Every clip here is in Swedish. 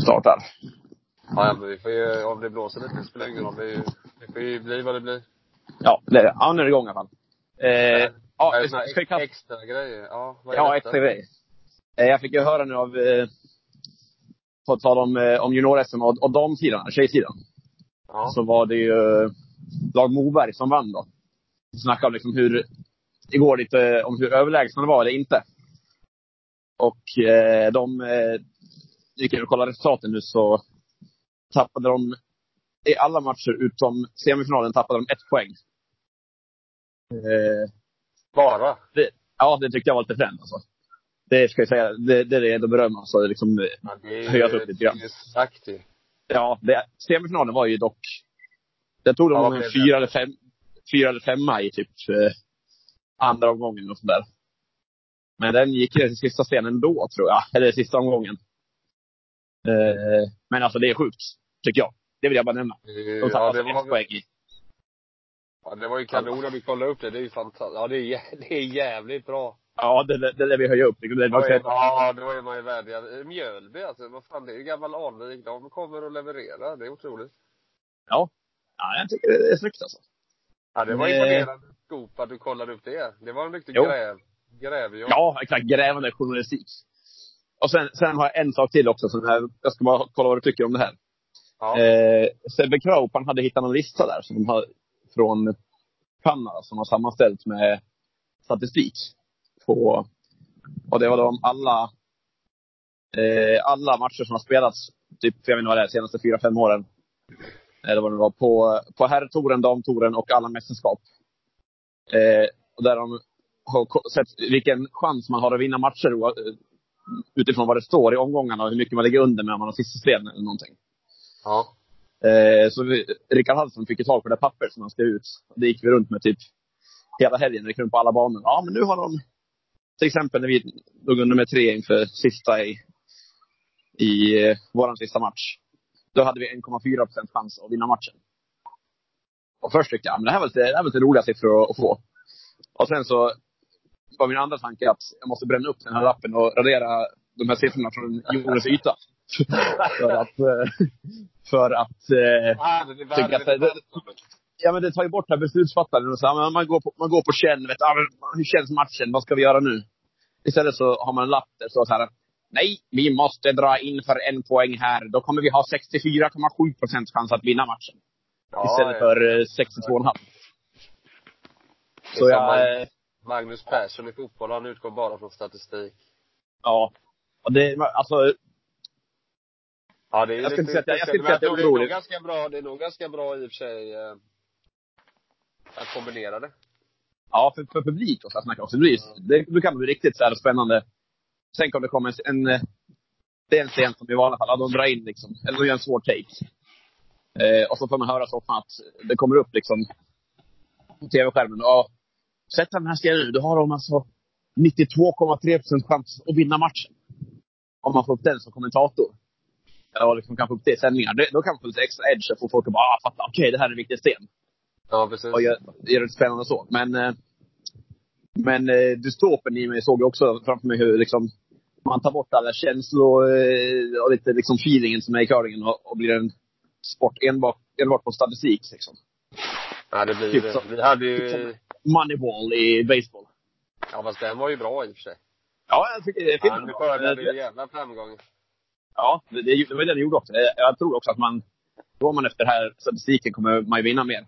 startar. Ja, men vi får ju, om det blåser lite spelar ingen roll. Det, det får ju bli vad det blir. Ja, det, ja nu är det igång i alla fall. Eh, ja, det såna ska, vi kasta, extra grejer? Ja, vad är ja, detta? extra grej. Eh, jag fick ju höra nu av, eh, på tal om, eh, om junior-SM och, och damsidan, tjejsidan. Ja. Så var det ju lag Moberg som vann då. Snackade om liksom hur, igår lite om hur överlägsna de var eller inte. Och eh, de eh, gick in och kollade resultaten nu så tappade de i alla matcher utom semifinalen tappade de ett poäng. Eh, Bara? det, ja, det tyckte jag var lite fränt alltså. Det ska jag säga, det, det är ändå beröm alltså. Liksom, Ja, det är Höjas upp lite grann. det ju. ja, det, semifinalen var ju dock, det tog de Ja, det? fyra eller fem, fyra eller femma i typ eh, andra omgången och sådär. Men den gick ner till sista stenen ändå, tror jag. Eller sista omgången. Eh, men alltså det är sjukt, tycker jag. Det vill jag bara nämna. Det- De Ja, tappade det alltså var, poäng i. ja, det var ju kanon om vi kollade upp det. Det är ju fantastiskt. Ja, det är, det är jävligt bra. Ja, det, det, det lär vi höja upp. Det var Då är, också, ja, då är man ju värdig. Mjölby alltså, vad fan, det är ju gammal anrik. De kommer att leverera. Det är otroligt. ja, jag tycker det är snyggt alltså. Ja, det var Eh. imponerande scoop att du kollade upp det. Det var en riktig Jo. gräv, grävjobb. Ja, exakt. Grävande journalistik. Och sen, sen har jag en sak till också. Som här, jag ska bara kolla vad du tycker om det här. Ja. Eh, Sebbe Kraup, han hade hittat en lista där som de har, från Kanada som har sammanställt med statistik. På, och det var om alla, eh, alla matcher som har spelats, typ, jag vet inte vad det är, senaste fyra, fem åren. Eller vad det var, på, på herrtouren, damtouren och alla mästerskap. Eh, och där de har sett vilken chans man har att vinna matcher utifrån vad det står i omgångarna och hur mycket man ligger under med om man har sista spelen eller någonting. Ja. Eh, så vi, Rickard Hallström fick ju tag på det papper som han skrev ut. Det gick vi runt med typ hela helgen. gick runt på alla banor. Ja, men nu har de, till exempel när vi låg under med tre inför sista i, i eh, våran sista match. Då hade vi 1,4 procent chans att vinna matchen. Och först tyckte jag, men det här var lite, det här var lite roliga siffror att, att få. Och sen så var min andra tanke att jag måste bränna upp den här lappen och radera de här siffrorna från jordens yta. för att, eh, för att eh, Ah, det är att det- Ja men det tar ju bort det här beslutsfattandet. Och så, man, går på, man går på känn. Vet, ah, hur känns matchen? Vad ska vi göra nu? Istället så har man en lapp där det står så här. Nej, vi måste dra in för en poäng här. Då kommer vi ha 64,7 procents chans att vinna matchen. Ja, istället ja. för eh, 62,5. Så Det är jag, eh, Magnus Persson i fotboll, han utgår bara från statistik. ja. Och det, alltså, Ja, det är Jag ska inte säga att jag- jag ska inte säga att jag är tror det är nog orolig. ganska bra, det är nog ganska bra i och för sig eh, att kombinera det. ja för, för publik och så snackar också. Det, blir, det, det kan bli riktigt så här spännande. Tänk om det kommer en, en det är en scen som i vanliga fall, ja, de drar in liksom, eller de gör en svår take. Eh, och så får man höra så att det kommer upp liksom på tv-skärmen. Ja, sätt den här nu, då har de alltså 92,3 procent chans att vinna matchen. Om man får upp den som kommentator. Ja, liksom kan få upp det i sändningar. Då kan man få lite extra edge och få folk att bara ah, fatta, okej, det här är en viktig scen Ja, precis. och gör, gör det spännande så. Men, eh, men eh, dystopen i mig såg jag också framför mig hur liksom, man tar bort alla känslor eh, och lite liksom feelingen som är i curlingen och, och blir en sport enbart, enbart på statistik. Liksom. Ja, det blir Typ. Vi hade ju, Typ Moneyball i baseball. ja fast den var ju bra i och för sig. Ja, jag tycker det är Han filmen. skördade ju jävla framgång. ja det, det, det var det den gjorde också. Jag, jag tror också att man, går man efter den här statistiken kommer man ju vinna mer.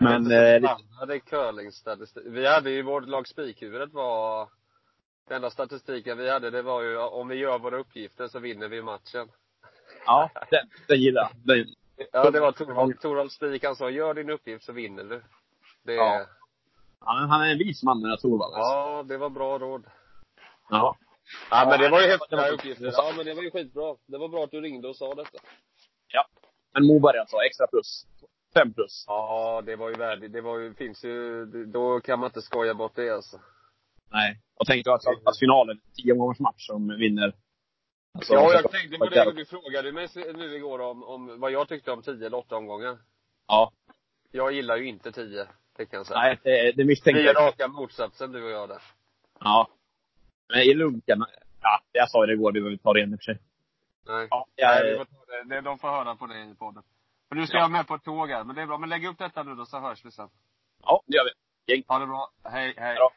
Men, eh, lite- hade curlingstatistik. Vi hade ju vårt lag spikhuvudet var, den enda statistiken vi hade det var ju om vi gör våra uppgifter så vinner vi matchen. ja, den, den gillar jag. Ja, det var Torvald, Torvald Spik, han sa gör din uppgift så vinner du. Det, Ja. ja. han, är en vis man den här Torvald. alltså. ja, det var bra råd. Ja. Ja, men det var ju häftiga uppgifter. Ja, men det var ju skitbra. Det var bra att du ringde och sa detta. Men Moberg alltså, extra plus. Fem plus. Ja, det var ju värdigt. Det var ju, finns ju, då kan man inte skoja bort det alltså. Nej. Och tänk då att, att finalen, tio gångers match som vinner. Alltså, ja, jag tänkte på det. Du frågade mig nu igår om, om vad jag tyckte om tio eller åtta omgångar. Ja. Jag gillar ju inte tio, det kan jag säga. Nej, det, det misstänkte Vi är jag. raka motsatsen du och jag där. Ja. Men i lunken, ja, jag sa ju det igår, vi behöver inte ta det igen i och för sig. Nej. Ja, Nej, vi jag, får ta det. det. De får höra på det i podden. För nu ska Ja. jag med på ett tåg här. Men det är bra. Men lägg upp detta nu då så hörs vi sen. ja, det gör vi. Ha det bra. Hej, hej. Bra.